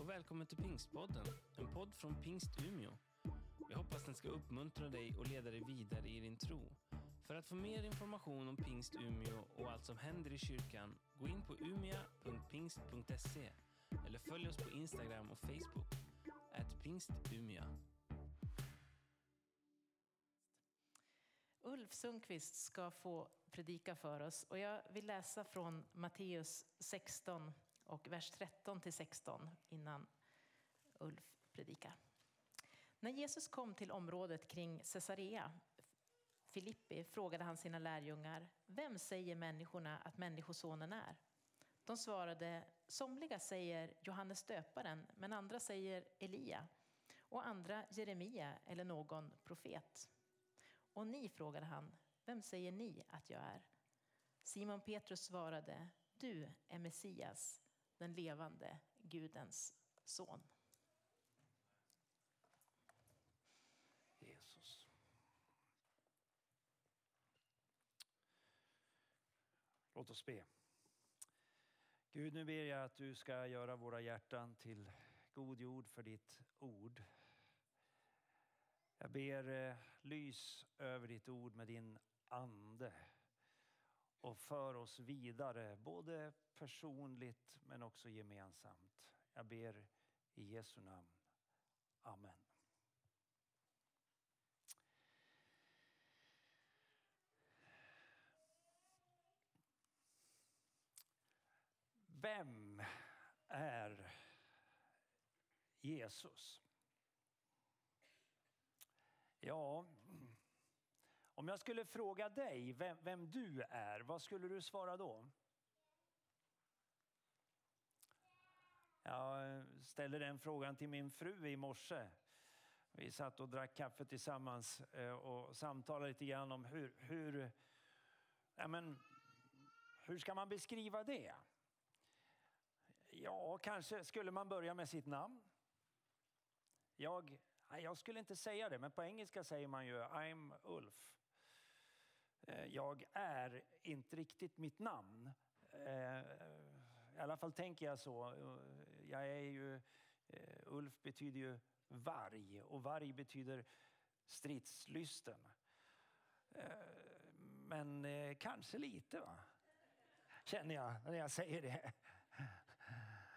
och välkommen till Pingstpodden, en podd från Pingst Umeå. Jag hoppas den ska uppmuntra dig och leda dig vidare i din tro. För att få mer information om Pingst Umeå och allt som händer i kyrkan, gå in på umia.pingst.se eller följ oss på Instagram och Facebook, at pingstumia. Ulf Sundqvist ska få predika för oss och jag vill läsa från Matteus 16 och vers 13 till 16 innan Ulf predikar. När Jesus kom till området kring Caesarea Filippi frågade han sina lärjungar, vem säger människorna att Människosonen är? De svarade, somliga säger Johannes döparen, men andra säger Elia och andra Jeremia eller någon profet. Och ni, frågade han, vem säger ni att jag är? Simon Petrus svarade, du är Messias, den levande Gudens son. Jesus. Låt oss be. Gud, nu ber jag att du ska göra våra hjärtan till god jord för ditt ord. Jag ber, eh, lys över ditt ord med din ande och för oss vidare, både personligt men också gemensamt. Jag ber i Jesu namn. Amen. Vem är Jesus? Ja, om jag skulle fråga dig vem, vem, du är, vad skulle du svara då? Jag ställde den frågan till min fru i morse. Vi satt och drack kaffe tillsammans eh, och samtalade lite grann om hur, hur, ja men, hur ska man beskriva det? Ja, kanske skulle man börja med sitt namn. Jag, jag skulle inte säga det, men på engelska säger man ju I'm Ulf. Eh, jag är inte riktigt mitt namn. Eh, I alla fall tänker jag så. Eh, jag är ju, Ulf betyder ju varg och varg betyder stridslysten. Men kanske lite va? Känner jag när jag säger det.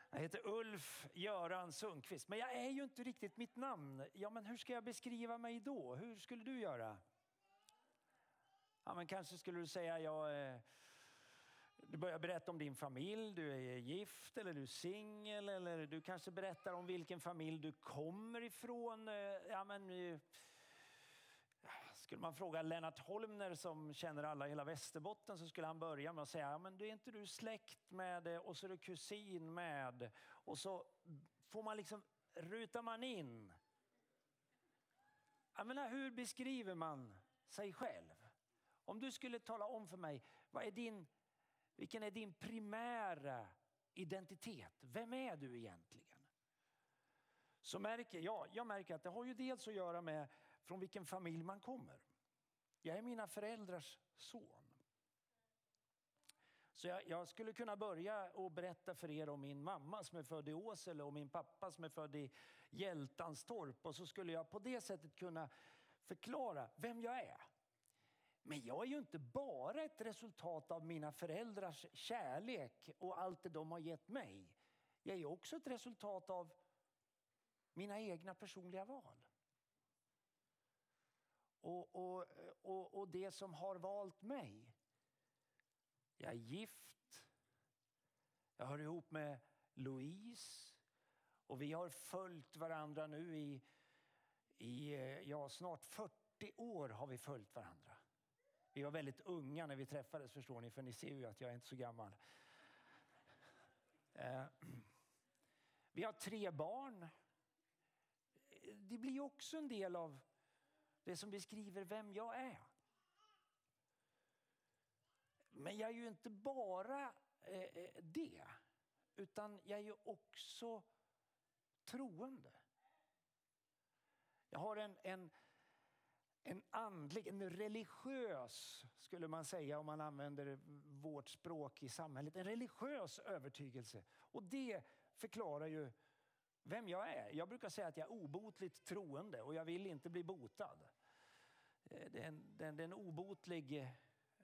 Jag heter Ulf Göran Sundqvist, men jag är ju inte riktigt mitt namn. Ja, men hur ska jag beskriva mig då? Hur skulle du göra? Ja, men kanske skulle du säga jag eh, du börjar berätta om din familj, du är gift eller du är singel eller du kanske berättar om vilken familj du kommer ifrån. Eh, ja, men, eh, skulle man fråga Lennart Holmner som känner alla i hela Västerbotten så skulle han börja med att säga, men du är inte du släkt med eh, och så är du kusin med. Och så får man liksom, rutar man in. Jag menar, hur beskriver man sig själv? Om du skulle tala om för mig, vad är din, vilken är din primära identitet? Vem är du egentligen? Så märker jag, jag märker att det har ju dels att göra med från vilken familj man kommer. Jag är mina föräldrars son. Så jag, jag, skulle kunna börja och berätta för er om min mamma som är född i Åsele och min pappa som är född i Hjältanstorp. Och så skulle jag på det sättet kunna förklara vem jag är. Men jag är ju inte bara ett resultat av mina föräldrars kärlek och allt det de har gett mig. Jag är också ett resultat av mina egna personliga val och, och, och, och det som har valt mig. Jag är gift. Jag hör ihop med Louise. Och vi har följt varandra nu i, i ja, snart 40 år har vi följt varandra. Vi var väldigt unga när vi träffades förstår ni, för ni ser ju att jag är inte så gammal. Eh, vi har tre barn. Det blir också en del av det som beskriver vem jag är. Men jag är ju inte bara eh, eh, det, utan jag är ju också troende. Jag har en, en, en andlig, en religiös, skulle man säga om man använder vårt språk i samhället, en religiös övertygelse. Och det förklarar ju vem jag är. Jag brukar säga att jag är obotligt troende och jag vill inte bli botad. Eh, det är en, det är en obotlig, eh,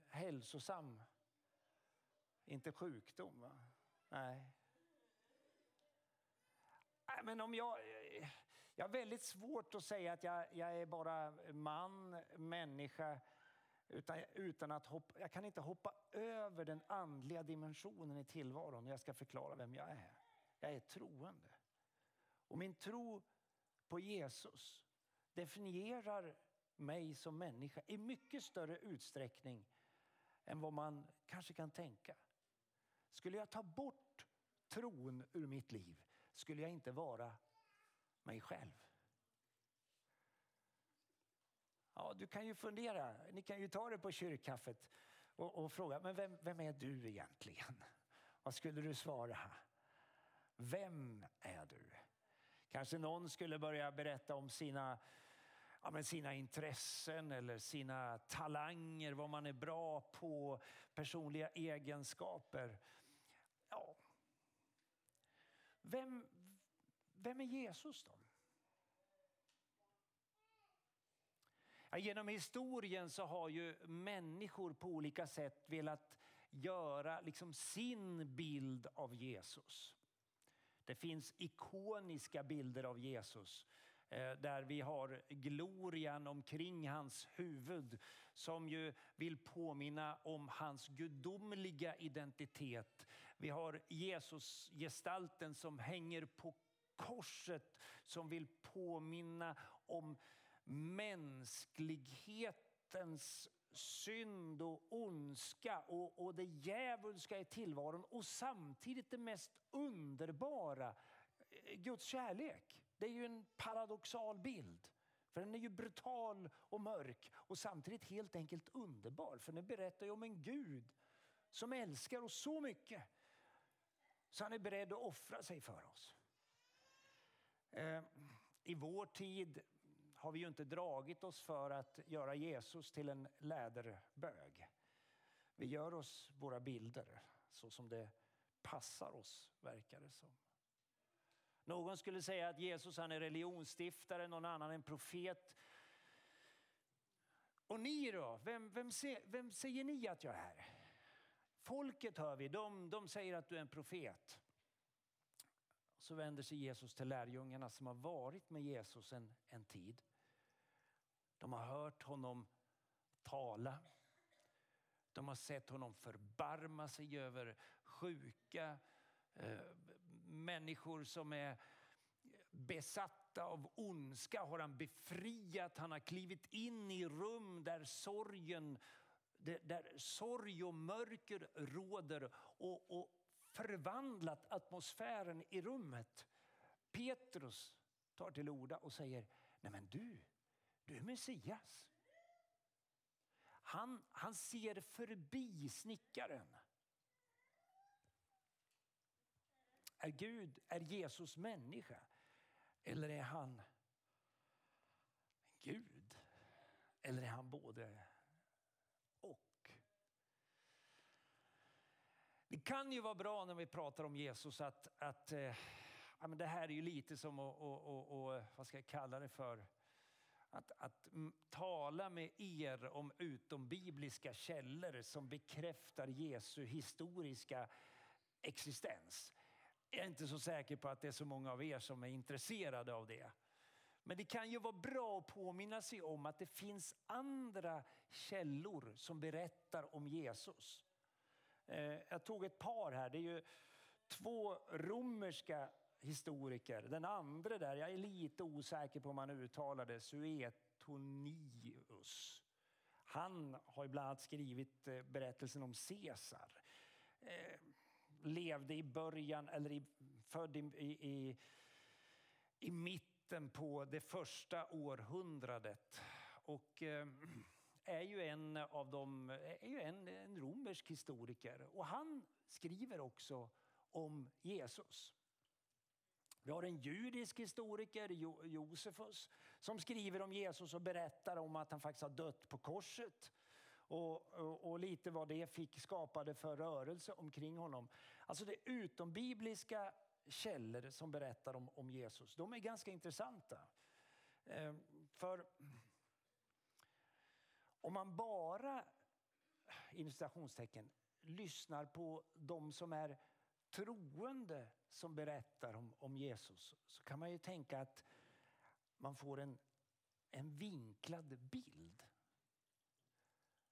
hälsosam, inte sjukdom. Va? Nej. Nej, men om jag, jag har väldigt svårt att säga att jag, jag är bara man, människa, utan, utan att hoppa, jag kan inte hoppa över den andliga dimensionen i tillvaron när jag ska förklara vem jag är. Jag är troende. Och min tro på Jesus definierar mig som människa i mycket större utsträckning än vad man kanske kan tänka. Skulle jag ta bort tron ur mitt liv skulle jag inte vara mig själv. Ja, du kan ju fundera, ni kan ju ta det på kyrkkaffet och, och fråga, men vem, vem är du egentligen? Vad skulle du svara? Vem är du? Kanske någon skulle börja berätta om sina, ja, men sina intressen eller sina talanger, vad man är bra på, personliga egenskaper. Ja. Vem, vem är Jesus då? Ja, genom historien så har ju människor på olika sätt velat göra liksom sin bild av Jesus. Det finns ikoniska bilder av Jesus eh, där vi har glorian omkring hans huvud som ju vill påminna om hans gudomliga identitet. Vi har Jesus-gestalten som hänger på korset som vill påminna om mänsklighetens synd och ondska och, och det djävulska i tillvaron och samtidigt det mest underbara, eh, Guds kärlek. Det är ju en paradoxal bild. För den är ju brutal och mörk och samtidigt helt enkelt underbar. För den berättar ju om en Gud som älskar oss så mycket så han är beredd att offra sig för oss. Eh, I vår tid har vi ju inte dragit oss för att göra Jesus till en läderbög. Vi gör oss våra bilder så som det passar oss, verkar det som. Någon skulle säga att Jesus han är religionsstiftare, någon annan en profet. Och ni då? Vem, vem, se, vem säger ni att jag är? Folket hör vi, de, de säger att du är en profet. Så vänder sig Jesus till lärjungarna som har varit med Jesus en, en tid. De har hört honom tala. De har sett honom förbarma sig över sjuka, eh, människor som är besatta av ondska har han befriat. Han har klivit in i rum där sorgen, där sorg och mörker råder och, och förvandlat atmosfären i rummet. Petrus tar till orda och säger, nej men du, du är Messias. Han, han ser förbi snickaren. Är Gud, är Jesus människa? Eller är han Gud? Eller är han både och? Det kan ju vara bra när vi pratar om Jesus att, att äh, ja, men det här är ju lite som att, och, och, och, vad ska jag kalla det för? att, att tala med er om utombibliska källor som bekräftar Jesu historiska existens. Jag är inte så säker på att det är så många av er som är intresserade av det. Men det kan ju vara bra att påminna sig om att det finns andra källor som berättar om Jesus. Eh, jag tog ett par här. Det är ju två romerska historiker. Den andra där, jag är lite osäker på om man uttalar det, Suetonius. Han har bland annat skrivit eh, berättelsen om Caesar. Eh, levde i början, eller i, född i, i, i mitten på det första århundradet. Och eh, är ju en av dem, är ju en, en romersk historiker. Och han skriver också om Jesus. Vi har en judisk historiker, Josefus, som skriver om Jesus och berättar om att han faktiskt har dött på korset. Och, och, och, lite vad det fick skapade för rörelse omkring honom. Alltså det utombibliska källor som berättar om, om Jesus. De är ganska intressanta. Eh, för om man bara, inom citationstecken, lyssnar på de som är troende som berättar om, om Jesus så kan man ju tänka att man får en, en vinklad bild.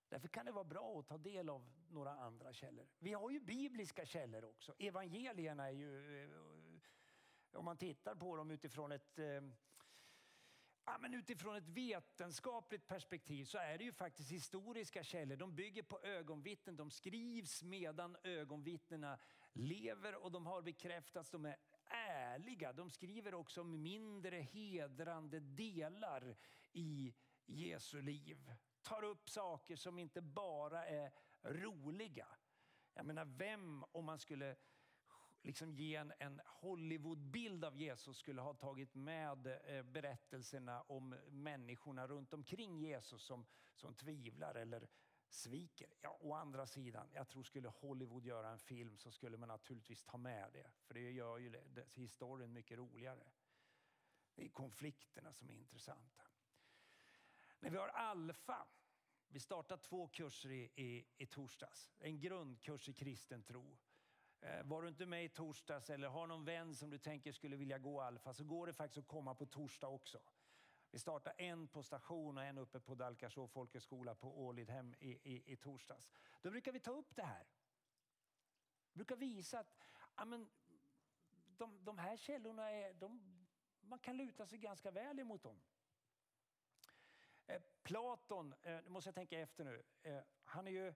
Därför kan det vara bra att ta del av några andra källor. Vi har ju bibliska källor också. Evangelierna är ju, eh, om man tittar på dem utifrån ett eh, Ja, men utifrån ett vetenskapligt perspektiv så är det ju faktiskt historiska källor. De bygger på ögonvittnen. De skrivs medan ögonvittnena lever och de har bekräftats. De är ärliga. De skriver också om mindre hedrande delar i Jesu liv. Tar upp saker som inte bara är roliga. Jag menar, vem om man skulle liksom ge en, en Hollywoodbild av Jesus skulle ha tagit med eh, berättelserna om människorna runt omkring Jesus som, som tvivlar eller sviker. Ja, å andra sidan, jag tror skulle Hollywood göra en film så skulle man naturligtvis ta med det. För det gör ju det, det, historien mycket roligare. Det är konflikterna som är intressanta. När vi har Alfa, vi startar två kurser i, i, i torsdags. En grundkurs i kristen tro. Eh, var du inte med i torsdags eller har någon vän som du tänker skulle vilja gå Alfa så går det faktiskt att komma på torsdag också. Vi startar en på station och en uppe på Dalkarså folkhögskola på Ålidhem i, i, i torsdags. Då brukar vi ta upp det här. Vi brukar visa att ja, men, de, de här källorna är, de, man kan luta sig ganska väl emot dem. Eh, Platon, eh, nu måste jag tänka efter nu, eh, han är ju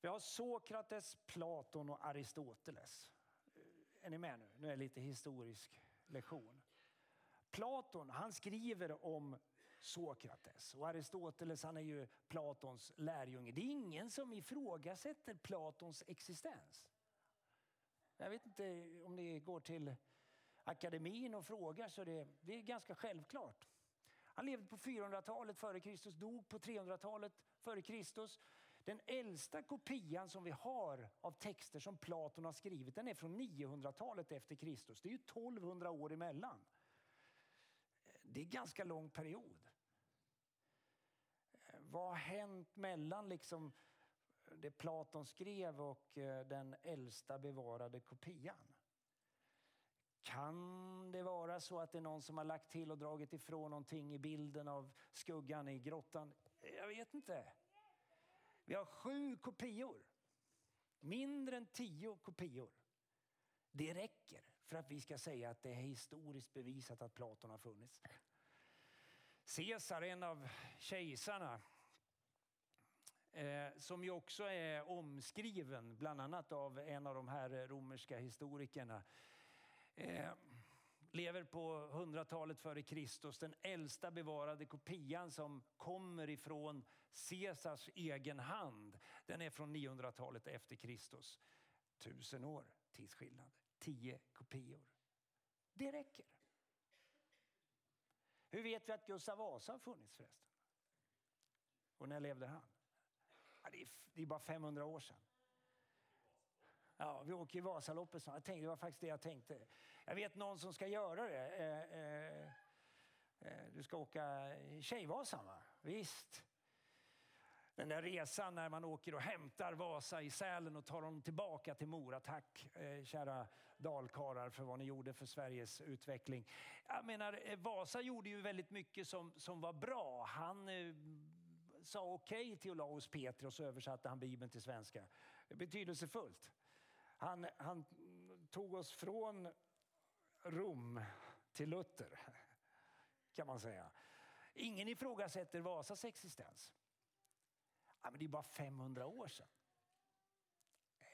vi har Sokrates, Platon och Aristoteles. Är ni med nu? Nu är det lite historisk lektion. Platon han skriver om Sokrates och Aristoteles han är ju Platons lärjunge. Det är ingen som ifrågasätter Platons existens. Jag vet inte om ni går till akademin och frågar så det, det är ganska självklart. Han levde på 400-talet före Kristus, dog på 300-talet före Kristus. Den äldsta kopian som vi har av texter som Platon har skrivit den är från 900-talet efter Kristus. Det är ju 1200 år emellan. Det är en ganska lång period. Vad har hänt mellan liksom det Platon skrev och eh, den äldsta bevarade kopian? Kan det vara så att det är någon som har lagt till och dragit ifrån någonting i bilden av skuggan i grottan? Jag vet inte. Vi har sju kopior. Mindre än tio kopior. Det räcker för att vi ska säga att det är historiskt bevisat att Platon har funnits. Caesar, en av kejsarna, eh, som ju också är omskriven bland annat av en av de här romerska historikerna. Eh, lever på 100-talet före Kristus. Den äldsta bevarade kopian som kommer ifrån Caesars egen hand. Den är från 900-talet efter Kristus. Tusen år tidsskillnad. Tio kopior. Det räcker. Hur vet vi att Gustav Vasa har funnits förresten? Och när levde han? Ja, det, är, det är bara 500 år sedan. Ja, vi åker i Vasaloppet. Jag tänkte, det var faktiskt det jag tänkte. Jag vet någon som ska göra det. Eh, eh, eh du ska åka Tjejvasan, va? Visst. Den där resan när man åker och hämtar Vasa i Sälen och tar honom tillbaka till Mora. Tack eh, kära dalkarar för vad ni gjorde för Sveriges utveckling. Jag menar, eh, Vasa gjorde ju väldigt mycket som, som var bra. Han eh, sa okej okay till Olaus Petri och så översatte han Bibeln till svenska. Betydelsefullt. Han, han tog oss från Rom till Luther, kan man säga. Ingen ifrågasätter Vasas existens. Ja, men det är bara 500 år sedan.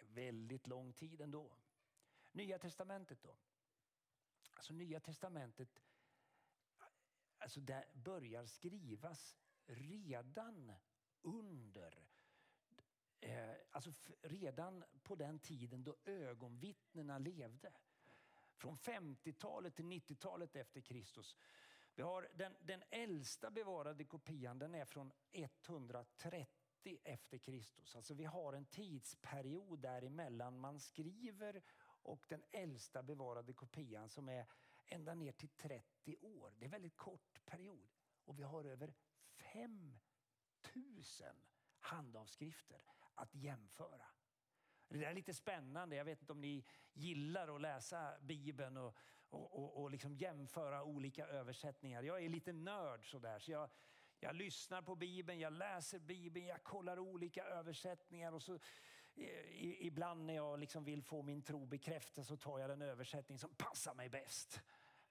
Väldigt lång tid ändå. Nya testamentet då? Alltså Nya testamentet alltså där börjar skrivas redan under eh, alltså redan på den tiden då ögonvittnena levde. Från 50-talet till 90-talet efter Kristus. Vi har den, den äldsta bevarade kopian den är från 130 efter Kristus. Alltså vi har en tidsperiod däremellan man skriver och den äldsta bevarade kopian som är ända ner till 30 år. Det är en väldigt kort period. Och vi har över 5000 handavskrifter att jämföra. Det där är lite spännande. Jag vet inte om ni gillar att läsa Bibeln och, och, och, och liksom jämföra olika översättningar. Jag är lite nörd sådär. Så jag, jag lyssnar på Bibeln, jag läser Bibeln, jag kollar olika översättningar. och så Ibland när jag liksom vill få min tro bekräftad så tar jag den översättning som passar mig bäst.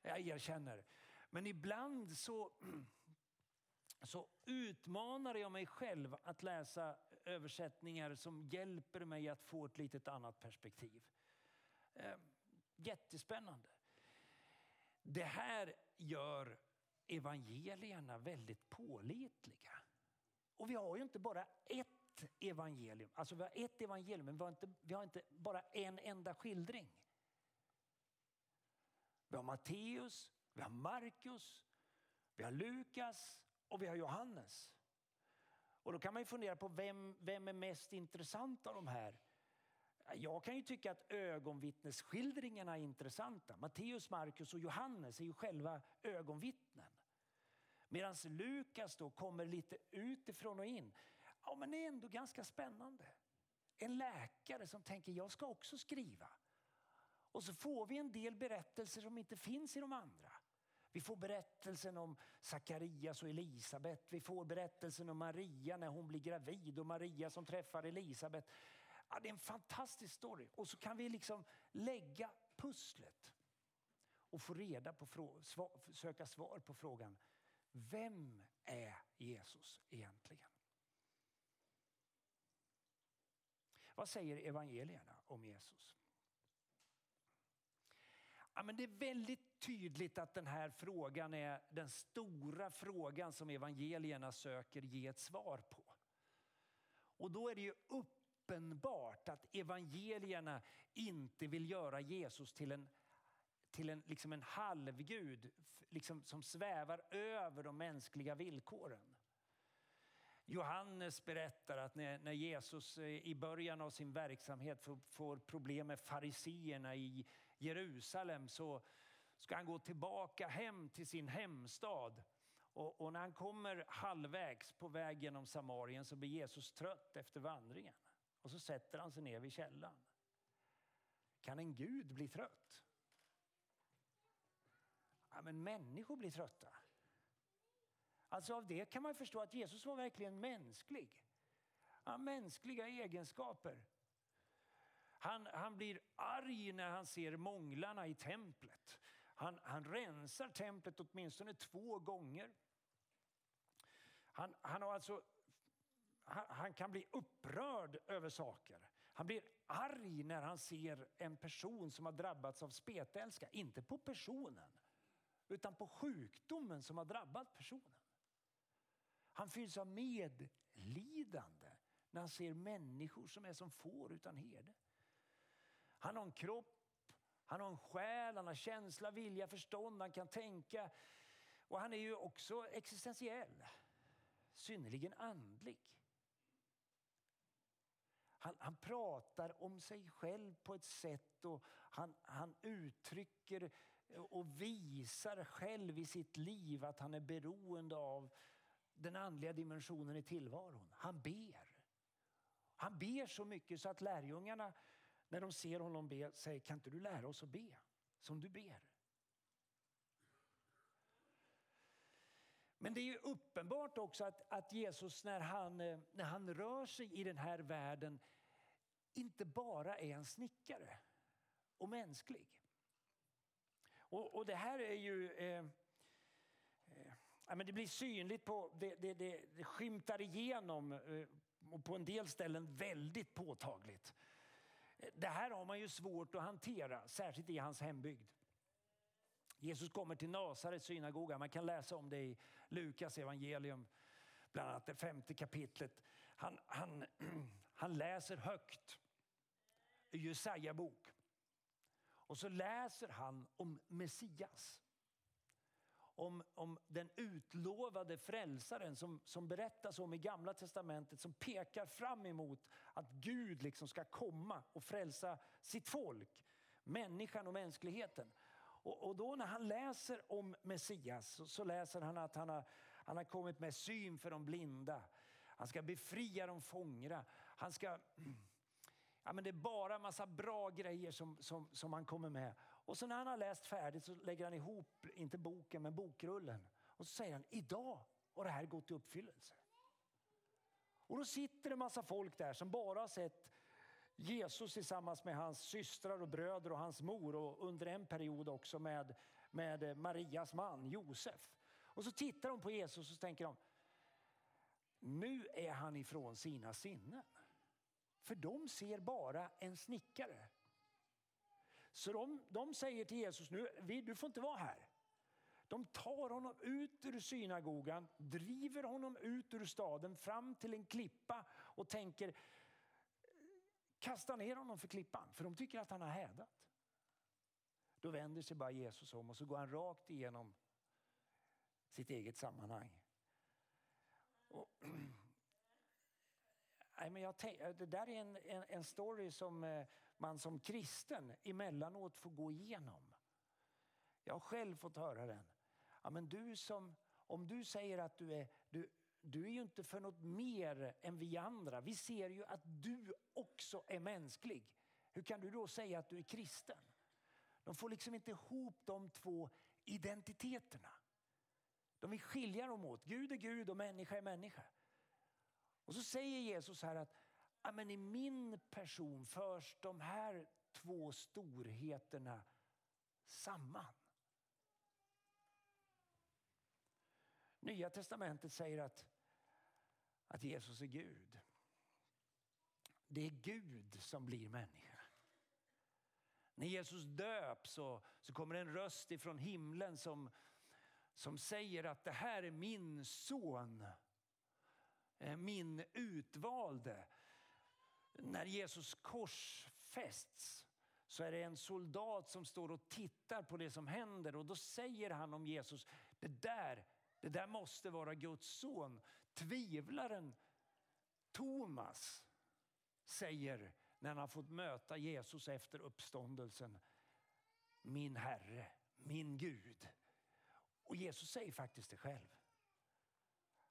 Jag erkänner. Men ibland så, så utmanar jag mig själv att läsa översättningar som hjälper mig att få ett litet annat perspektiv. Ehm, jättespännande. Det här gör evangelierna väldigt pålitliga. Och vi har ju inte bara ett evangelium. Alltså vi har ett evangelium men vi har inte, vi har inte bara en enda skildring. Vi har Matteus, vi har Markus, vi har Lukas och vi har Johannes. Och då kan man ju fundera på vem, vem är mest intressant av de här? Jag kan ju tycka att ögonvittnesskildringarna är intressanta. Matteus, Markus och Johannes är ju själva ögonvittnen. Medan Lukas då kommer lite utifrån och in. Ja, men det är ändå ganska spännande. En läkare som tänker jag ska också skriva. Och så får vi en del berättelser som inte finns i de andra. Vi får berättelsen om Sakarias och Elisabet. Vi får berättelsen om Maria när hon blir gravid och Maria som träffar Elisabet. Ja, det är en fantastisk story. Och så kan vi liksom lägga pusslet och få reda på, söka svar på frågan vem är Jesus egentligen? Vad säger evangelierna om Jesus? Ja, men det är väldigt tydligt att den här frågan är den stora frågan som evangelierna söker ge ett svar på. Och då är det ju uppenbart att evangelierna inte vill göra Jesus till en, till en, liksom en halvgud liksom, som svävar över de mänskliga villkoren. Johannes berättar att när, när Jesus eh, i början av sin verksamhet får, får problem med fariseerna i Jerusalem så ska han gå tillbaka hem till sin hemstad. Och, och, när han kommer halvvägs på väg genom Samarien så blir Jesus trött efter vandringen. Och så sätter han sig ner vid källan. Kan en Gud bli trött? Ja, men människor blir trötta. Alltså av det kan man förstå att Jesus var verkligen mänsklig. Han har mänskliga egenskaper. Han, han blir arg när han ser månglarna i templet. Han, han rensar templet åtminstone två gånger. Han, han, har alltså, han, han kan bli upprörd över saker. Han blir arg när han ser en person som har drabbats av spetälska. Inte på personen, utan på sjukdomen som har drabbat personen. Han fylls av medlidande när han ser människor som är som får utan herde. Han har en kropp, han har en själ, han har känsla, vilja, förstånd, han kan tänka. Och han är ju också existentiell, synnerligen andlig. Han, han, pratar om sig själv på ett sätt och han, han uttrycker och visar själv i sitt liv att han är beroende av den andliga dimensionen i tillvaron. Han ber. Han ber så mycket så att lärjungarna när de ser honom be säger kan inte du lära oss att be som du ber? Men det är ju uppenbart också att, att Jesus när han, eh, när han rör sig i den här världen inte bara är en snickare och mänsklig. Och, och det här är ju... Eh, eh, men det blir synligt, på, det, det, det, det skymtar igenom eh, och på en del ställen väldigt påtagligt. Det här har man ju svårt att hantera, särskilt i hans hembygd. Jesus kommer till Nasarets synagoga. Man kan läsa om det i Lukas evangelium, bland annat det femte kapitlet. Han, han, han läser högt i Jesaja bok. Och så läser han om Messias om, om den utlovade frälsaren som, som berättas om i Gamla Testamentet som pekar fram emot att Gud liksom ska komma och frälsa sitt folk människan och mänskligheten. Och, och då när han läser om Messias så, så läser han att han har, han har kommit med syn för de blinda. Han ska befria de fångra. Han ska... Ja, men det är bara en massa bra grejer som, som, som han kommer med. Och så när han har läst färdigt så lägger han ihop, inte boken, men bokrullen. Och så säger han, idag har det här gått i uppfyllelse. Och då sitter det en massa folk där som bara har sett Jesus tillsammans med hans systrar och bröder och hans mor och under en period också med, med Marias man Josef. Och så tittar de på Jesus och tänker de, nu är han ifrån sina sinnen. För de ser bara en snickare. Så de, de säger till Jesus, nu, du får inte vara här. De tar honom ut ur synagogan, driver honom ut ur staden fram till en klippa och tänker kasta ner honom för klippan, för de tycker att han har hädat. Då vänder sig bara Jesus om och så går han rakt igenom sitt eget sammanhang. Och, nej, men jag tänk, det där är en, en, en story som eh, man som kristen emellanåt får gå igenom. Jag har själv fått höra den. Ja, men du som, om du säger att du är, du, du är ju inte för något mer än vi andra. Vi ser ju att du också är mänsklig. Hur kan du då säga att du är kristen? De får liksom inte ihop de två identiteterna. De vill skilja dem åt. Gud är Gud och människa är människa. Och så säger Jesus här att men i min person förs de här två storheterna samman. Nya testamentet säger att, att Jesus är Gud. Det är Gud som blir människa. När Jesus döps så, så kommer en röst ifrån himlen som, som säger att det här är min son, Eh, min utvalde. När Jesus korsfästs så är det en soldat som står och tittar på det som händer och då säger han om Jesus, det där det där måste vara Guds son. Tvivlaren Thomas säger när han har fått möta Jesus efter uppståndelsen. Min Herre, min Gud. Och Jesus säger faktiskt det själv.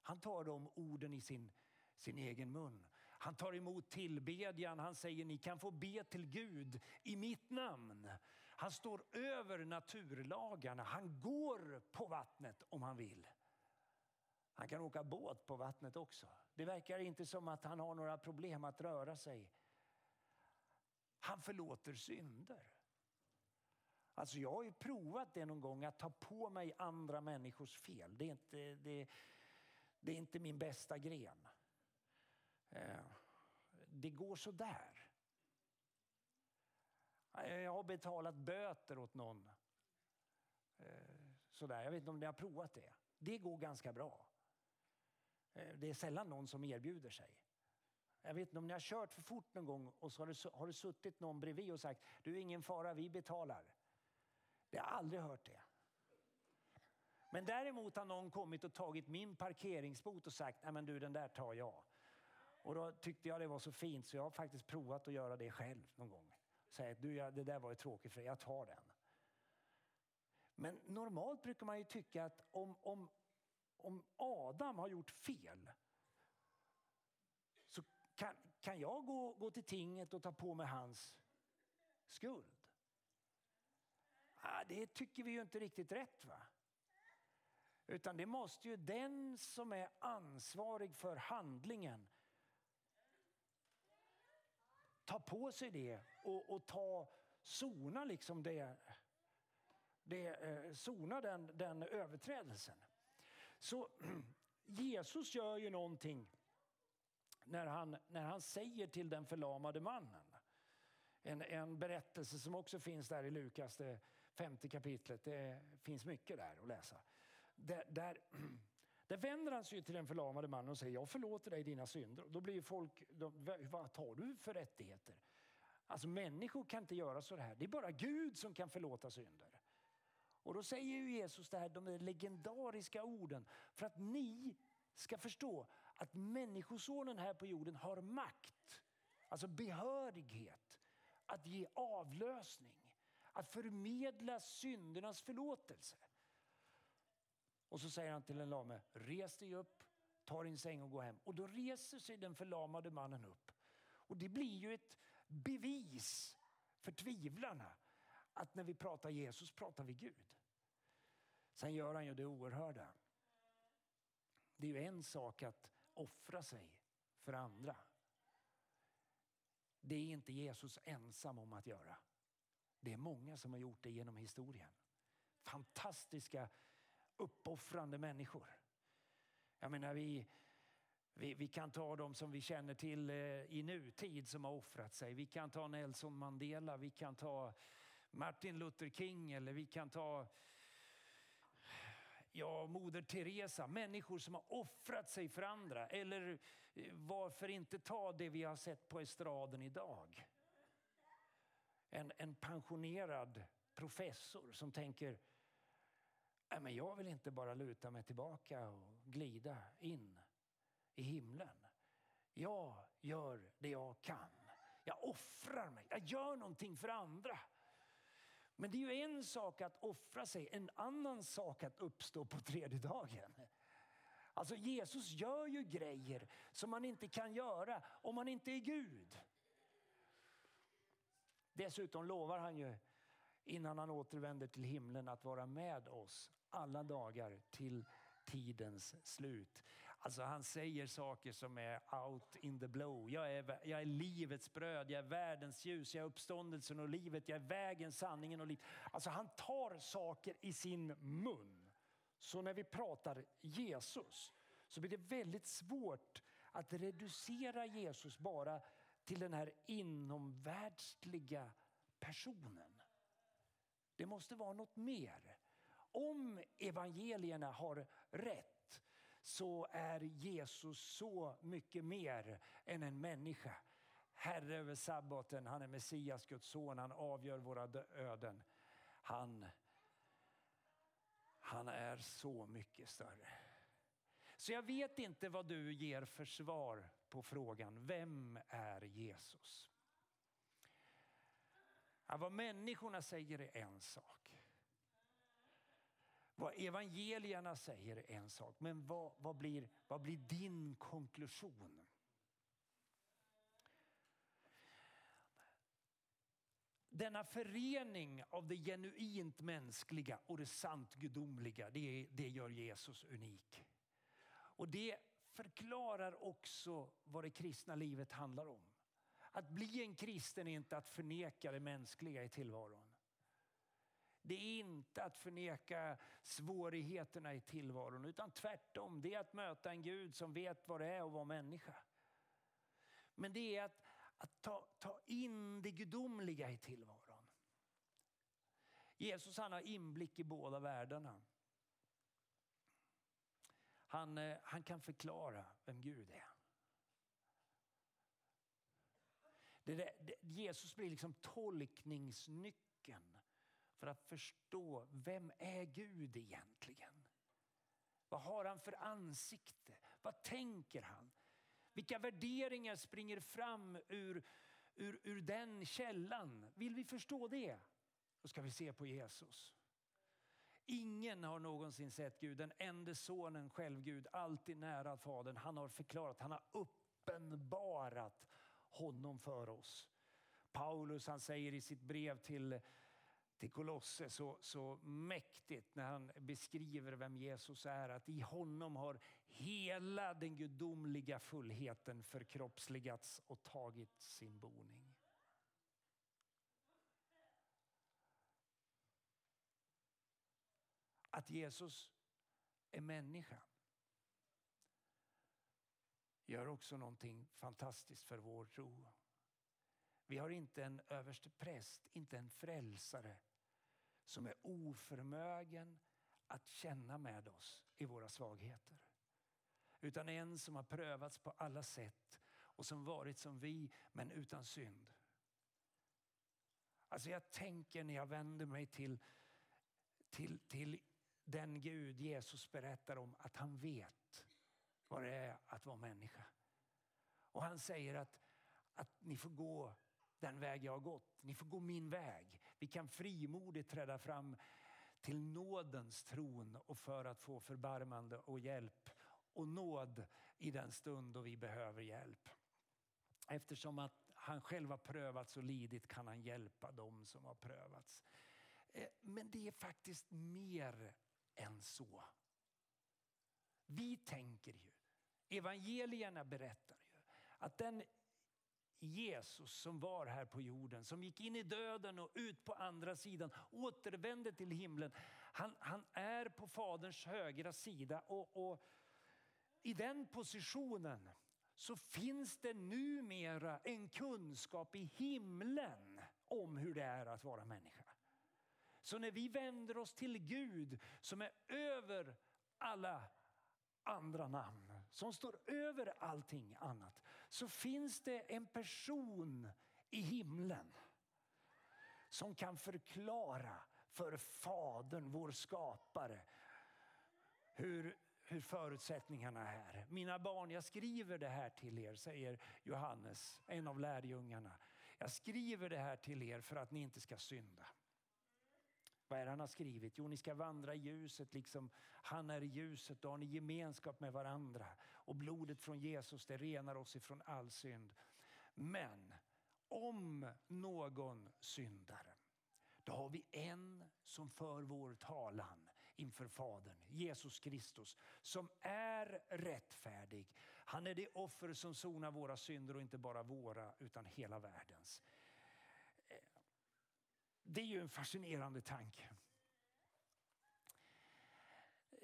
Han tar de orden i sin, sin egen mun. Han tar emot tillbedjan. Han säger ni kan få be till Gud i mitt namn. Han står över naturlagarna. Han går på vattnet om han vill. Han kan åka båt på vattnet också. Det verkar inte som att han har några problem att röra sig. Han förlåter synder. Alltså jag har ju provat det någon gång, att ta på mig andra människors fel. Det är inte, det, det är inte min bästa gren. Eh, det går så där. Eh, jag har betalat böter åt någon. Eh, sådär. Jag vet inte om ni har provat det. Det går ganska bra. Det är sällan någon som erbjuder sig. Jag vet inte om ni har kört för fort någon gång och så har det, har det suttit någon bredvid och sagt du är ingen fara, vi betalar. Det har aldrig hört det. Men däremot har någon kommit och tagit min parkeringsbot och sagt nej men du den där tar jag. Och då tyckte jag det var så fint så jag har faktiskt provat att göra det själv någon gång. Säga du det där var ju tråkigt för jag tar den. Men normalt brukar man ju tycka att om, om, om Adam har gjort fel så kan, kan jag gå, gå till tinget och ta på mig hans skuld. Ah, det tycker vi ju inte riktigt rätt. va? Utan det måste ju den som är ansvarig för handlingen ta på sig det och, och ta, sona liksom det, det, eh, sona den, den överträdelsen. Så Jesus gör ju någonting när han, när han säger till den förlamade mannen. En, en berättelse som också finns där i Lukas, det femte kapitlet. Det finns mycket där att läsa. Där, där, där vänder han sig till den förlamade mannen och säger jag förlåter dig dina synder. Då blir folk, då, vad tar du för rättigheter? Alltså människor kan inte göra så här. Det är bara Gud som kan förlåta synder. Och då säger Jesus det här, de legendariska orden för att ni ska förstå att Människosonen här på jorden har makt, alltså behörighet att ge avlösning. Att förmedla syndernas förlåtelse. Och så säger han till den lame, res dig upp, ta din säng och gå hem. Och då reser sig den förlamade mannen upp. Och det blir ju ett bevis för tvivlarna att när vi pratar Jesus pratar vi Gud. Sen gör han ju det oerhörda. Det är ju en sak att offra sig för andra. Det är inte Jesus ensam om att göra. Det är många som har gjort det genom historien. Fantastiska uppoffrande människor. Jag menar, vi, vi, vi, kan ta dem som vi känner till eh, i nutid som har offrat sig. Vi kan ta Nelson Mandela, vi kan ta Martin Luther King eller vi kan ta ja, Moder Teresa. Människor som har offrat sig för andra. Eller eh, varför inte ta det vi har sett på estraden idag? En, en pensionerad professor som tänker Nej, men jag vill inte bara luta mig tillbaka och glida in i himlen. Jag gör det jag kan. Jag offrar mig. Jag gör någonting för andra. Men det är ju en sak att offra sig, en annan sak att uppstå på tredje dagen. Alltså Jesus gör ju grejer som man inte kan göra om man inte är Gud. Dessutom lovar han ju innan han återvänder till himlen att vara med oss alla dagar till tidens slut. Alltså han säger saker som är out in the blow. Jag är, jag är livets bröd, jag är världens ljus, jag är uppståndelsen och livet, jag är vägen, sanningen och livet. Alltså han tar saker i sin mun. Så när vi pratar Jesus så blir det väldigt svårt att reducera Jesus bara till den här inomvärldsliga personen. Det måste vara något mer. Om evangelierna har rätt så är Jesus så mycket mer än en människa. Herre över sabbaten, han är Messias, Guds son, han avgör våra öden. Han, han är så mycket större. Så jag vet inte vad du ger för svar på frågan, vem är Jesus? Ja, vad människorna säger är en sak. Vad evangelierna säger är en sak, men vad, vad, blir, vad blir din konklusion? Denna förening av det genuint mänskliga och det sant gudomliga, det, det gör Jesus unik. Och det förklarar också vad det kristna livet handlar om. Att bli en kristen är inte att förneka det mänskliga i tillvaron. Det är inte att förneka svårigheterna i tillvaron utan tvärtom. Det är att möta en Gud som vet vad det är att vara människa. Men det är att, att ta, ta in det gudomliga i tillvaron. Jesus han har inblick i båda världarna. Han, eh, han kan förklara vem Gud är. Det där, det, Jesus blir liksom tolkningsnyckeln för att förstå vem är Gud egentligen? Vad har han för ansikte? Vad tänker han? Vilka värderingar springer fram ur, ur, ur den källan? Vill vi förstå det? Då ska vi se på Jesus. Ingen har någonsin sett Gud, den enda sonen, själv Gud, alltid nära Fadern. Han har förklarat, han har uppenbarat honom för oss. Paulus han säger i sitt brev till till Kolosse så, så mäktigt när han beskriver vem Jesus är. Att i honom har hela den gudomliga fullheten förkroppsligats och tagit sin boning. Att Jesus är människa gör också någonting fantastiskt för vår tro. Vi har inte en överste präst, inte en frälsare som är oförmögen att känna med oss i våra svagheter. Utan en som har prövats på alla sätt och som varit som vi men utan synd. Alltså jag tänker när jag vänder mig till, till, till den Gud Jesus berättar om att han vet vad det är att vara människa. Och han säger att, att ni får gå den väg jag har gått. Ni får gå min väg. Vi kan frimodigt träda fram till nådens tron och för att få förbarmande och hjälp och nåd i den stund då vi behöver hjälp. Eftersom att han själv har prövats och lidit kan han hjälpa dem som har prövats. Eh, men det är faktiskt mer än så. Vi tänker ju, evangelierna berättar ju att den Jesus som var här på jorden, som gick in i döden och ut på andra sidan, återvände till himlen. Han, han är på Faderns högra sida och, och i den positionen så finns det numera en kunskap i himlen om hur det är att vara människa. Så när vi vänder oss till Gud som är över alla andra namn, som står över allting annat, så finns det en person i himlen som kan förklara för Fadern, vår skapare, hur, hur förutsättningarna är. Mina barn, jag skriver det här till er, säger Johannes, en av lärjungarna. Jag skriver det här till er för att ni inte ska synda. Vad är det han har skrivit? Jo, ni ska vandra i ljuset liksom han är i ljuset. Då har ni gemenskap med varandra. Och blodet från Jesus det renar oss ifrån all synd. Men om någon syndar, då har vi en som för vår talan inför Fadern, Jesus Kristus, som är rättfärdig. Han är det offer som sonar våra synder och inte bara våra utan hela världens. Det är ju en fascinerande tanke.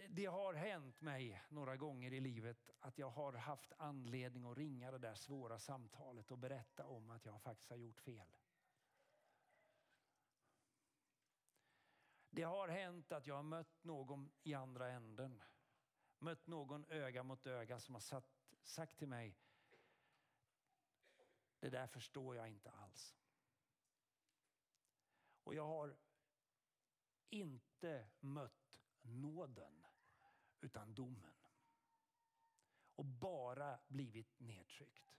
Det har hänt mig några gånger i livet att jag har haft anledning att ringa det där svåra samtalet och berätta om att jag faktiskt har gjort fel. Det har hänt att jag har mött någon i andra änden. Mött någon öga mot öga som har satt, sagt till mig, det där förstår jag inte alls. Och jag har inte mött nåden utan domen. Och bara blivit nedtryckt.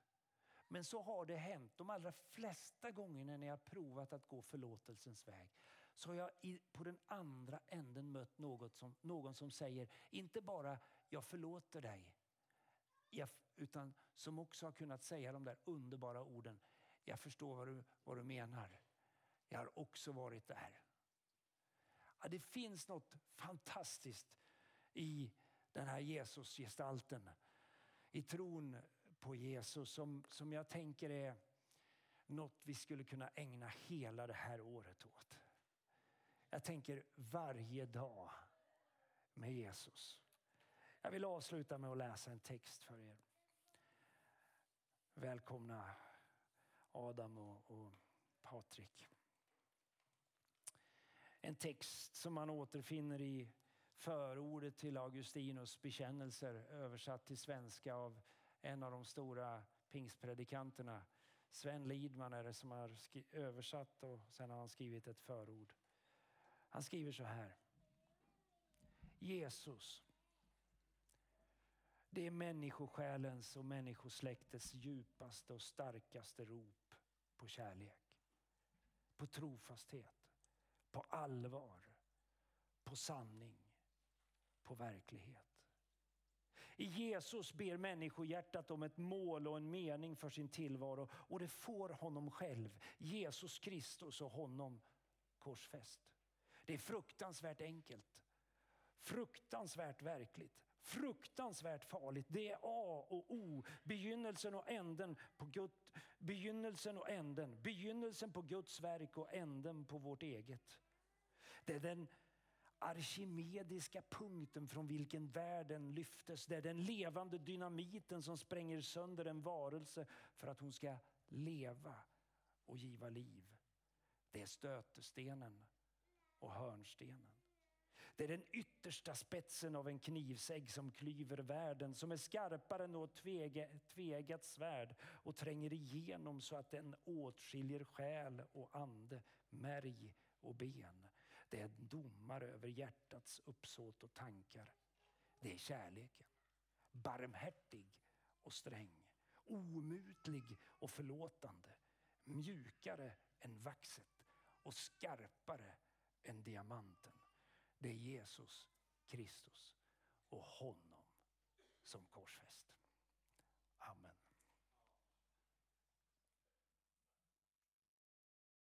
Men så har det hänt de allra flesta gångerna när jag provat att gå förlåtelsens väg. Så har jag på den andra änden mött något som, någon som säger, inte bara jag förlåter dig. Jag, utan som också har kunnat säga de där underbara orden, jag förstår vad du, vad du menar. Jag har också varit där. Ja, det finns något fantastiskt i den här Jesusgestalten, I tron på Jesus som, som jag tänker är något vi skulle kunna ägna hela det här året åt. Jag tänker varje dag med Jesus. Jag vill avsluta med att läsa en text för er. Välkomna Adam och, och Patrik. En text som man återfinner i förordet till Augustinus bekännelser översatt till svenska av en av de stora pingstpredikanterna. Sven Lidman är det som har översatt och sen har han skrivit ett förord. Han skriver så här. Jesus, det är människosjälens och människosläktets djupaste och starkaste rop på kärlek, på trofasthet på allvar, på sanning, på verklighet. I Jesus ber människohjärtat om ett mål och en mening för sin tillvaro och det får honom själv, Jesus Kristus och honom korsfäst. Det är fruktansvärt enkelt, fruktansvärt verkligt, fruktansvärt farligt. Det är A och O, begynnelsen och änden på Gud, begynnelsen och änden, begynnelsen på Guds verk och änden på vårt eget. Det är den arkimediska punkten från vilken världen lyftes. Det är den levande dynamiten som spränger sönder en varelse för att hon ska leva och giva liv. Det är stötestenen och hörnstenen. Det är den yttersta spetsen av en knivsägg som klyver världen, som är skarpare än något tvegat svärd och tränger igenom så att den åtskiljer själ och ande, märg och ben. Det är en domare över hjärtats uppsåt och tankar. Det är kärleken. Barmhärtig och sträng. Omutlig och förlåtande. Mjukare än vaxet och skarpare än diamanten. Det är Jesus Kristus och honom som korsfäst. Amen.